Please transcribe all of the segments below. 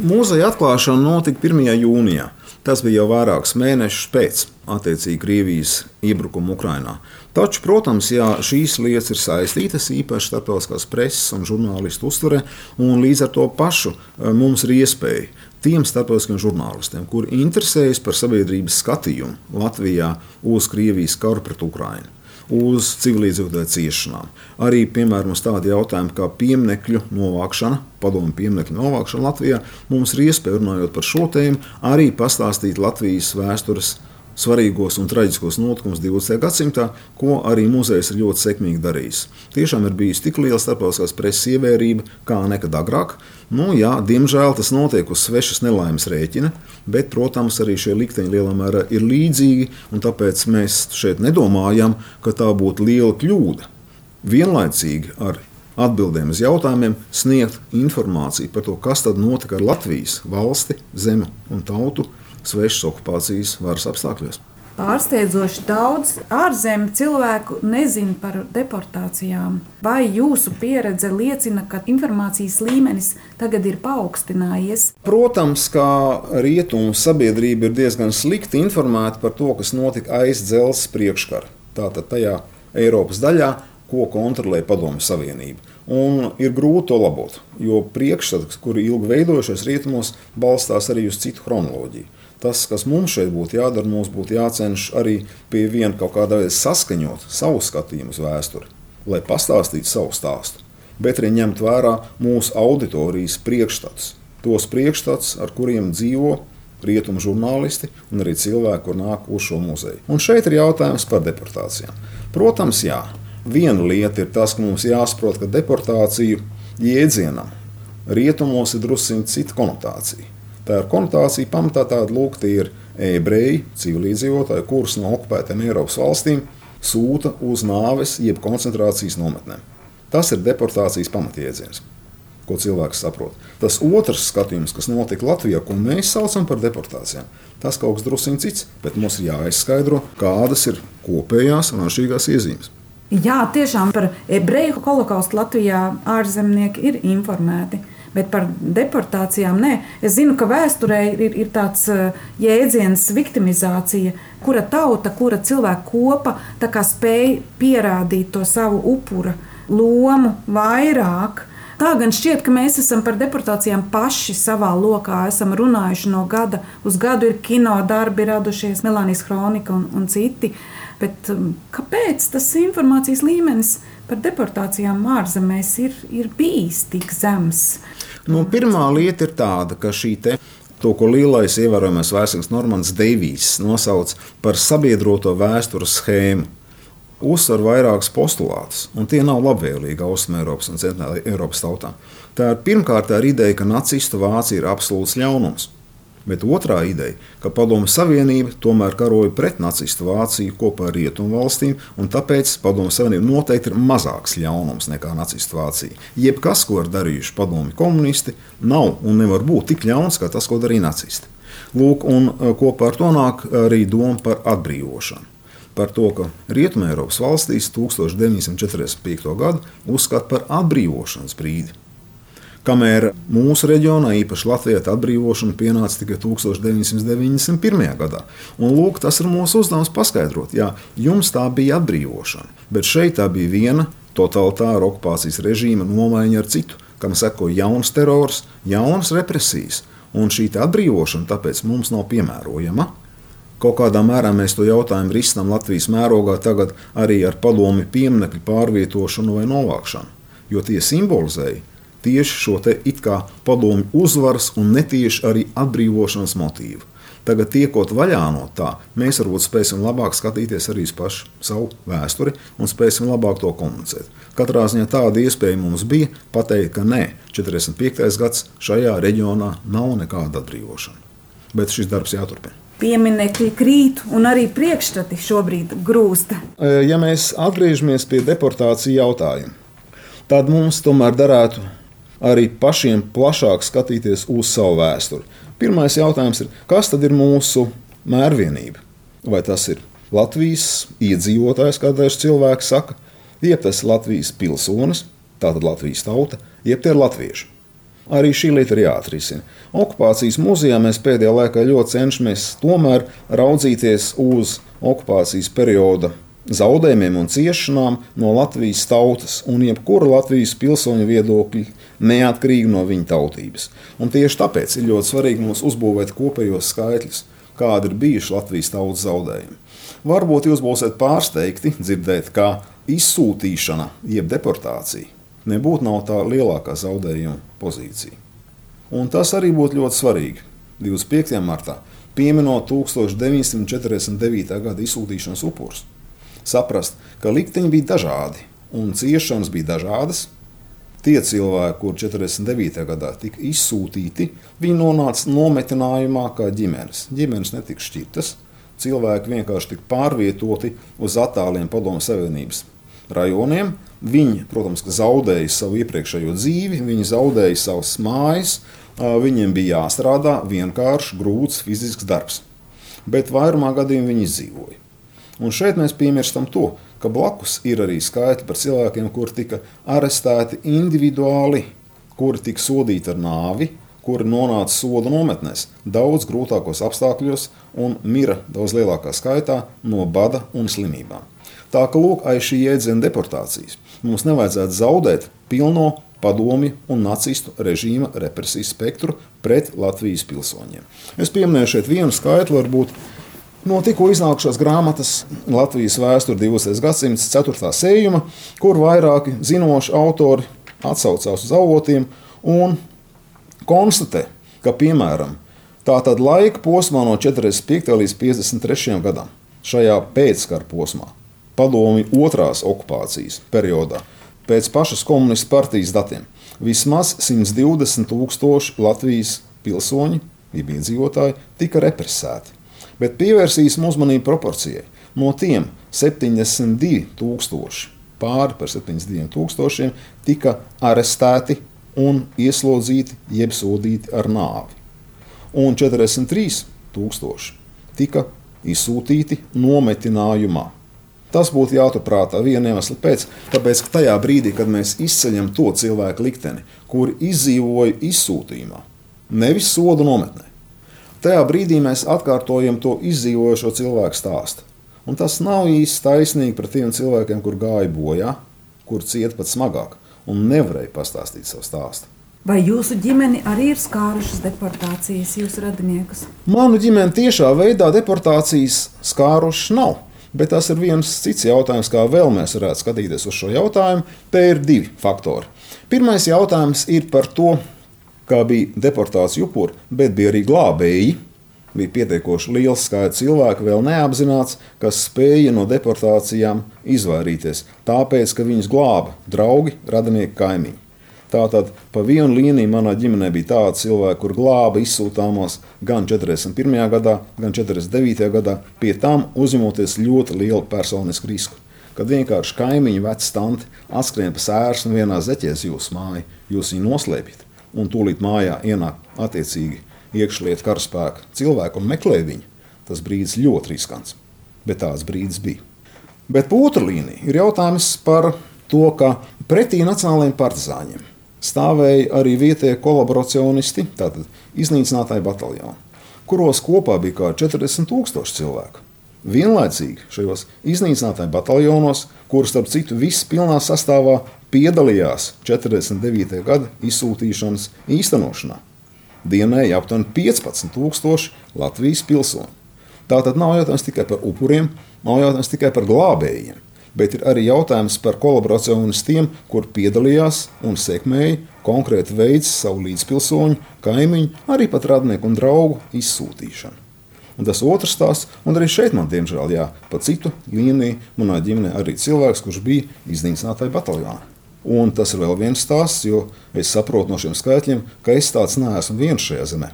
Mūzeja atklāšana notika 1. jūnijā. Tas bija jau vairākus mēnešus pēc attiecīgi Krievijas iebrukuma Ukrajinā. Taču, protams, jā, šīs lietas ir saistītas īpaši starptautiskās preses un žurnālistu uztverē, un līdz ar to pašu eh, mums ir iespēja tiem starptautiskiem žurnālistiem, kuri interesējas par sabiedrības skatījumu Latvijā uz Krievijas karu pret Ukrajinu uz civilizētāju ciešanām. Arī, piemēram, uz tādu jautājumu kā pieminiektu novākšana, padomu pieminiektu novākšana Latvijā, mums ir iespēja runājot par šo tēmu, arī pastāstīt Latvijas vēstures svarīgos un traģiskos notikumus 20. gadsimtā, ko arī muzejs ir ļoti sekmīgi darījis. Tiešām ir bijusi tik liela starptautiskās preses ievērība kā nekad agrāk. Nu, jā, diemžēl tas notiek uz svešas nelaimes rēķina, bet, protams, arī šie likteņi lielā mērā ir līdzīgi, un tāpēc mēs šeit nedomājam, ka tā būtu liela kļūda. Vienlaicīgi ar atbildēm uz jautājumiem, sniegt informāciju par to, kas tad notika ar Latvijas valsti, zemi un tautu svešas okupācijas varas apstākļos. Pārsteidzoši daudz ārzemju cilvēku nezina par deportācijām. Vai jūsu pieredze liecina, ka informācijas līmenis tagad ir paaugstinājies? Protams, ka rietumu sabiedrība ir diezgan slikti informēta par to, kas notika aiz dzelzceļa priekškara. Tātad tajā Eiropas daļā, ko kontrolē Padomju Savienība. Un ir grūti to labot, jo priekšstats, kuri ilgi veidojušies rietumos, balstās arī uz citu chronoloģiju. Tas, kas mums šeit būtu jādara, mums būtu jācenšas arī pie viena kaut kādā veidā saskaņot savu skatījumu uz vēsturi, lai pastāstītu savu stāstu, bet arī ņemt vērā mūsu auditorijas priekšstats, tos priekšstats, ar kuriem dzīvo rietumu žurnālisti un arī cilvēki, kur nāk uz šo muzeju. Un šeit ir jautājums par deportācijām. Protams, jā, viena lieta ir tas, ka mums jāsaprot, ka deportāciju jēdzienam rietumos ir drusku cita konotācija. Tā ir konotācija pamatā tāda, lūk, tie ir ebreji, civiliedzīvotāji, kurus no okupētiem Eiropas valstīm sūta uz nāves jeb koncentrācijas nometnēm. Tas ir deportācijas pamatjēdziens, ko cilvēks saprot. Tas otrs skatījums, kas notika Latvijā, ko mēs saucam par deportācijām, tas kaut kas druskuļi cits, bet mums ir jāizskaidro, kādas ir kopējās un atšķirīgās iezīmes. Jā, tiešām par ebreju holokaustu Latvijā ārzemnieki ir informēti bet par deportācijām nē. Es zinu, ka vēsturē ir, ir tāds eh, jēdziens, viktimizācija, kura tauta, kura cilvēka kopa spēj pierādīt to savu upura lomu vairāk. Tā gan šķiet, ka mēs esam par deportācijām paši savā lokā. Esam runājuši no gada uz gadu, ir kino darbi radušies, Melānijas kronika un, un citi. Bet um, kāpēc tas informācijas līmenis par deportācijām ārzemēs ir, ir bijis tik zems? Nu, pirmā lieta ir tāda, ka šī te to, ko lielais ievērojamais vēstnieks Normans Deivijs nosauc par sabiedroto vēstures schēmu. Uzsver vairākus postulātus, un tie nav labvēlīgi Austrumēropas un Centrālajai Eiropas tautām. Tā ir pirmkārt tā ir ideja, ka nacistu Vācija ir absolūts ļaunums. Bet otrā ideja, ka Padomu Savienība tomēr karoja pret nacistu Vāciju kopā ar Rietumu valstīm, un tāpēc Padomu Savienība noteikti ir mazāks ļaunums nekā nacistu Vācija. Jebkas, ko ir darījuši padomi komunisti, nav un nevar būt tik ļauns kā tas, ko darīja nacisti. Lūk, un e, kopā ar to nāk arī doma par atbrīvošanu. Par to, ka Rietumēropas valstīs 1945. gadu uzskata par atbrīvošanas brīdi. Kamēr mūsu reģionā, īpaši Latvijā, atbrīvošana pienāca tikai 1991. gadā. Un, lūk, tas ir mūsu uzdevums paskaidrot, jā, jums tā bija atbrīvošana, bet šeit tā bija viena totalitāra okupācijas režīma nomaiņa ar citu, kam seko jauns terors, jaunas represijas. Un šī atbrīvošana tāpēc mums nav piemērojama. Kaut kādā mērā mēs to jautājumu risinām Latvijas mērogā tagad arī ar padomi pieminiektu pārvietošanu vai novākšanu, jo tie simbolizēja tieši šo it kā padomju uzvaras un netieši arī atbrīvošanas motīvu. Tagad, tiekot vaļā no tā, mēs varbūt spēsim labāk skatīties arī uz pašu savu vēsturi un spēsim labāk to komunicēt. Katrā ziņā tāda iespēja mums bija pateikt, ka nē, 45. gads šajā reģionā nav nekāda atbrīvošana. Bet šis darbs jāturpina pieminekļi krīt un arī priekšstati šobrīd grūst. Ja mēs atgriežamies pie deportāciju jautājuma, tad mums tomēr darētu arī pašiem plašāk skatīties uz savu vēsturi. Pirmais jautājums ir, kas tad ir mūsu mērvienība? Vai tas ir Latvijas iedzīvotājs, kā daži cilvēki saka, jeb tas ir Latvijas pilsonis, tātad Latvijas tauta, jeb tie ir latvieši. Arī šī lieta ir jāatrisina. Okupācijas muzejā mēs pēdējā laikā ļoti cenšamies tomēr raudzīties uz okupācijas perioda zaudējumiem un ciešanām no Latvijas tautas un jebkura Latvijas pilsoņa viedokļa, neatkarīgi no viņa tautības. Un tieši tāpēc ir ļoti svarīgi mums uzbūvēt kopējos skaitļus, kādi ir bijuši Latvijas tautas zaudējumi. Varbūt jūs būsiet pārsteigti dzirdēt, ka izsūtīšana, jeb deportācija, nebūtu nav tā lielākā zaudējuma pozīcija. Un tas arī būtu ļoti svarīgi 25. martā, pieminot 1949. gada izsūtīšanas upurus saprast, ka likteņi bija dažādi un ciešanas bija dažādas. Tie cilvēki, kuriem 49. gadā tika izsūtīti, viņi nonāca nometinājumā kā ģimenes. Ģimenes netika šķirtas, cilvēki vienkārši tika pārvietoti uz attāliem Padomu Savienības rajoniem. Viņi, protams, zaudēja savu iepriekšējo dzīvi, viņi zaudēja savas mājas, viņiem bija jāstrādā vienkāršs, grūts fizisks darbs. Bet vairumā gadījumā viņi izdzīvoja. Un šeit mēs piemirstam to, ka blakus ir arī skaitļi par cilvēkiem, kuri tika arestēti individuāli, kuri tika sodīti ar nāvi, kuri nonāca soda nometnēs daudz grūtākos apstākļos un mira daudz lielākā skaitā no bada un slimībām. Tā ka lūk, aiz šī jēdziena deportācijas mums nevajadzētu zaudēt pilno padomju un nacistu režīma represijas spektru pret Latvijas pilsoņiem. Es pieminēšu šeit vienu skaitli, varbūt no tikko iznākušās grāmatas Latvijas vēsture 20. gadsimta 4. sējuma, kur vairāki zinoši autori atsaucās uz avotiem un konstatē, ka piemēram tātad laika posmā no 45. līdz 53. gadam šajā pēckara posmā, padomju otrās okupācijas periodā, pēc pašas komunistu partijas datiem, vismaz 120 tūkstoši Latvijas pilsoņi, iedzīvotāji, tika represēti bet pievērsīsim uzmanību proporcijai. No tiem 72,000, pāri par 72,000 tika arestēti un ieslodzīti, jeb sodīti ar nāvi. Un 43,000 tika izsūtīti nometinājumā. Tas būtu jāturprātā viena iemesla pēc, tāpēc, ka tajā brīdī, kad mēs izceļam to cilvēku likteni, kuri izdzīvoja izsūtījumā, nevis sodu nometnē, Tajā brīdī mēs atkārtojam to izdzīvojošo cilvēku stāstu. Un tas nav īsti taisnīgi pret tiem cilvēkiem, kur gāja bojā, kur cieta pat smagāk un nevarēja pastāstīt savu stāstu. Vai jūsu ģimeni arī ir skārušas deportācijas, jūsu radiniekus? Manu ģimeni tiešā veidā deportācijas skārušas nav. Bet tas ir viens cits jautājums, kā vēl mēs varētu skatīties uz šo jautājumu. Te ir divi faktori. Pirmais jautājums ir par to, kā bija deportācija upuri, bet bija arī glābēji. Bija pietiekoši liels skaits cilvēku, vēl neapzināts, kas spēja no deportācijām izvairīties, tāpēc, ka viņus glāba draugi, radinieki, kaimiņi. Tātad pa vienu līniju manā ģimenē bija tādi cilvēki, kur glāba izsūtāmos gan 41. gadā, gan 49. gadā, pie tam uzņemoties ļoti lielu personisku risku. Kad vienkārši kaimiņi, veci tanti atskrien pa sērsnu vienā zeķēs jūsu māju, jūs viņu noslēpjat un tūlīt mājā ienāk attiecīgi iekšlietu karaspēka cilvēku un meklē viņu, tas brīdis ļoti riskants. Bet tāds brīdis bija. Bet otra līnija ir jautājums par to, ka pretī nacionālajiem partizāņiem stāvēja arī vietējie kolaboracionisti, tātad iznīcinātāji bataljoni, kuros kopā bija kā 40,000 cilvēku. Vienlaicīgi šajos iznīcinātāju bataljonos, kurus starp citu viss pilnā sastāvā piedalījās 49. gada izsūtīšanas īstenošanā. Dienēja aptuveni 15,000 Latvijas pilsoņu. Tā tad nav jautājums tikai par upuriem, nav jautājums tikai par glābējiem, bet ir arī jautājums par kolaboracionistiem, kur piedalījās un sekmēja konkrēti veids savu līdzpilsoņu, kaimiņu, arī pat radnieku un draugu izsūtīšanu. Un tas otrs stāsts, un arī šeit man, diemžēl, jā, pa citu līniju, manā ģimenē arī cilvēks, kurš bija iznīcinātāji bataljonā. Un tas ir vēl viens stāsts, jo es saprotu no šiem skaitļiem, ka es tāds neesmu viens šajā zemē.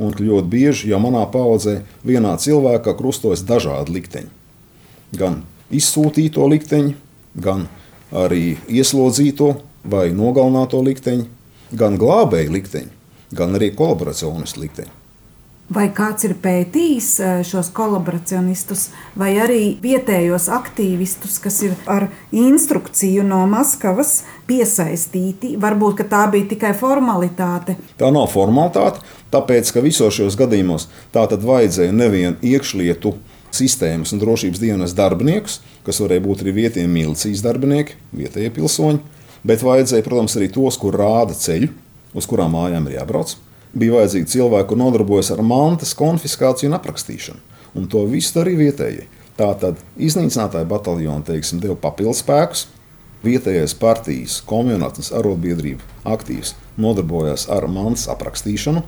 Un ļoti bieži jau manā paudzē vienā cilvēkā krustojas dažādi likteņi. Gan izsūtīto likteņi, gan arī ieslodzīto vai nogalināto likteņi, gan glābēju likteņi, gan arī kolaboracionistu likteņi. Vai kāds ir pētījis eh, šos kolaboracionistus, vai arī vietējos aktīvistus, kas ir ar instrukciju no Maskavas piesaistīti? Varbūt tā bija tikai formalitāte. Tā nav formalitāte, tāpēc ka visos šajos gadījumos tā tad vajadzēja nevienu iekšlietu sistēmas un drošības dienas darbiniekus, kas varēja būt arī vietējie milicijas darbinieki, vietējie pilsoņi, bet vajadzēja, protams, arī tos, kur rāda ceļu, uz kurām mājām ir jābrauc bija vajadzīgi cilvēki, kur nodarbojas ar mantas konfiskāciju un aprakstīšanu. Un to visu darīja vietējie. Tā tad iznīcinātāja bataljona teiksim, deva papildus spēkus. Vietējais partijas, komunātas, arotbiedrība aktīvs nodarbojās ar mantas aprakstīšanu,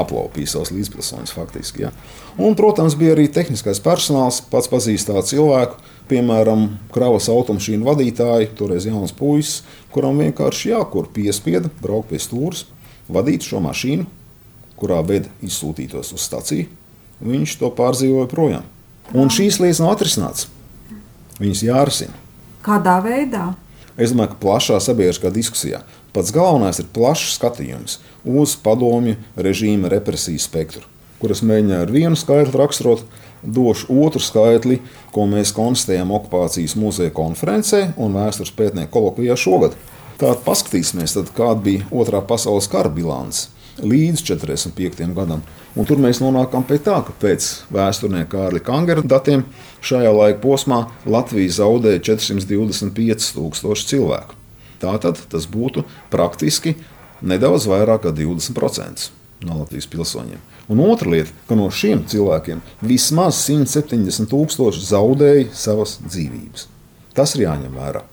aplaupīja savus līdzpilsoņus faktiski. Ja. Un, protams, bija arī tehniskais personāls, pats pazīstamā cilvēku, piemēram, kravas automašīnu vadītāji, toreiz jauns puisis, kuram vienkārši jākur piespieda braukt pie stūres vadīt šo mašīnu, kurā ved izsūtītos uz staciju. Viņš to pārdzīvoja projām. Un šīs lietas nav atrisinātas. Viņas jārisina. Kādā veidā? Es domāju, ka plašā sabiedriskā diskusijā pats galvenais ir plašs skatījums uz padomju režīma represiju spektru, kuras mēģināja ar vienu skaitli raksturot. Došu otru skaitli, ko mēs konstatējam okupācijas muzeja konferencē un vēstures pētnieku kolokvijā šogad. Tātad paskatīsimies, tad, kāda bija otrā pasaules kara bilance līdz 45. gadam. Un tur mēs nonākam pie tā, ka pēc vēsturnieka Kārļa Kangera datiem šajā laika posmā Latvija zaudēja 425,000 cilvēku. Tātad tas būtu praktiski nedaudz vairāk kā 20% no Latvijas pilsoņiem. Un otra lieta, ka no šiem cilvēkiem vismaz 170,000 zaudēja savas dzīvības. Tas ir jāņem vērā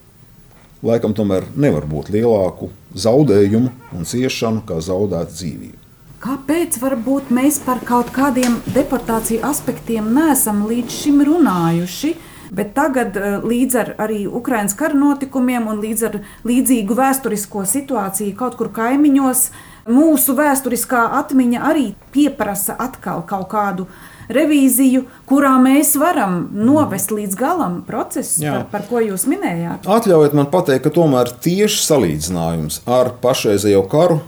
laikam tomēr nevar būt lielāku zaudējumu un ciešanu kā zaudēta dzīvība. Kāpēc varbūt mēs par kaut kādiem deportāciju aspektiem neesam līdz šim runājuši? Bet tagad, eh, līdz ar arī Ukraiņas kara notikumiem un līdz ar līdzīgu vēsturisko situāciju kaut kur kaimiņos, mūsu vēsturiskā atmiņa arī pieprasa atkal kaut kādu revīziju, kurā mēs varam novest līdz galam procesu, par, par ko jūs minējāt. Atļaujiet man pateikt, ka tomēr tieši salīdzinājums ar pašreizējo karu,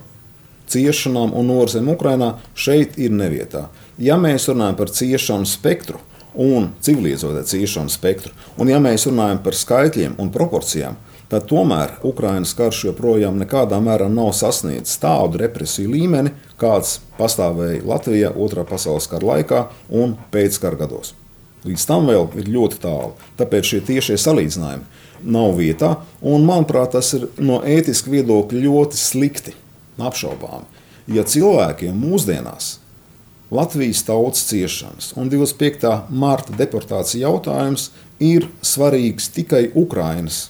ciešanām un norzēm Ukrajinā šeit ir nevietā. Ja mēs runājam par ciešanu spektru un civilizēto ciešanu spektru, un ja mēs runājam par skaitļiem un proporcijām, tad tomēr Ukraiņas karš joprojām nekādā mērā nav sasniedzis tādu represiju līmeni, kāds pastāvēja Latvijā Otrā pasaules kara laikā un pēckara gados. Līdz tam vēl ir ļoti tālu. Tāpēc šie tiešie salīdzinājumi nav vietā, un manuprāt, tas ir no ētiska viedokļa ļoti slikti, apšaubāmi. Ja cilvēkiem mūsdienās Latvijas tautas ciešanas un 25. marta deportācija jautājums ir svarīgs tikai Ukrainas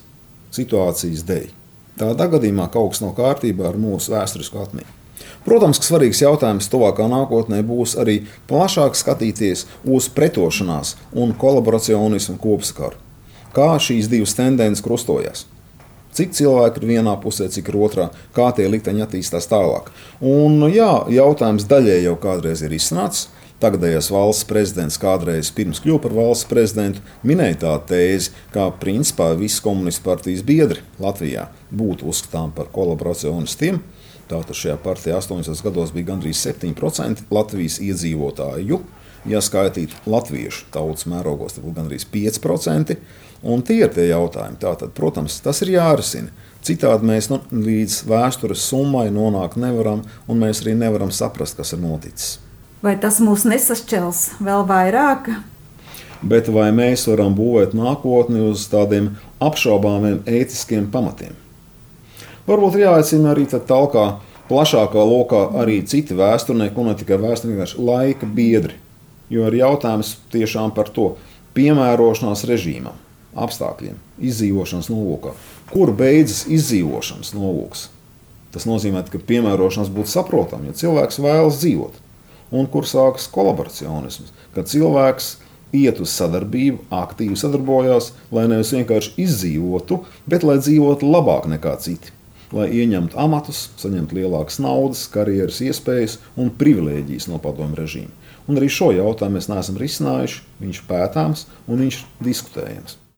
situācijas dēļ. Tādā gadījumā kaut kas nav kārtībā ar mūsu vēsturisko atmiņu. Protams, ka svarīgs jautājums tuvākā nākotnē būs arī plašāk skatīties uz pretošanās un kolaboracionismu kopsakaru. Kā šīs divas tendences krustojas? Cik cilvēki ir vienā pusē, cik ir otrā, kā tie likteņi attīstās tālāk. Un, jā, jautājums daļēji jau kādreiz ir izsnācis. Tagadējais valsts prezidents kādreiz pirms kļuva par valsts prezidentu minēja tādu tēzi, ka principā visi komunistu partijas biedri Latvijā būtu uzskatām par kolaboracionistiem. Tātad šajā partijā 80 gados bija gandrīz 7% Latvijas iedzīvotāju. Ja skaitītu latviešu tautas mērogos, tad būtu gandrīz 5%. Un tie ir tie jautājumi. Tātad, protams, tas ir jārisina. Citādi mēs nu, līdz vēstures summai nonākt nevaram, un mēs arī nevaram saprast, kas ir noticis. Vai tas mūs nesašķels vēl vairāk? Bet vai mēs varam būvēt nākotni uz tādiem apšaubāmiem ētiskiem pamatiem? Varbūt jāaicina arī tālākā, plašākā lokā arī citi vēsturnieki, un ne tikai vēsturnieki, bet laika biedri. Jo ir jautājums tiešām par to piemērošanās režīmam, apstākļiem, izdzīvošanas nolūkā. Kur beidzas izdzīvošanas nolūks? Tas nozīmē, ka piemērošanās būtu saprotama, ja cilvēks vēlas dzīvot un kur sākas kolaboracionisms, kad cilvēks iet uz sadarbību, aktīvi sadarbojās, lai nevis vienkārši izdzīvotu, bet lai dzīvotu labāk nekā citi. Lai ieņemtu amatus, saņemtu lielākas naudas, karjeras iespējas un privilēģijas no padomu režīma. Un arī šo jautājumu mēs neesam risinājuši. Viņš ir pētāms un viņš ir diskutējams.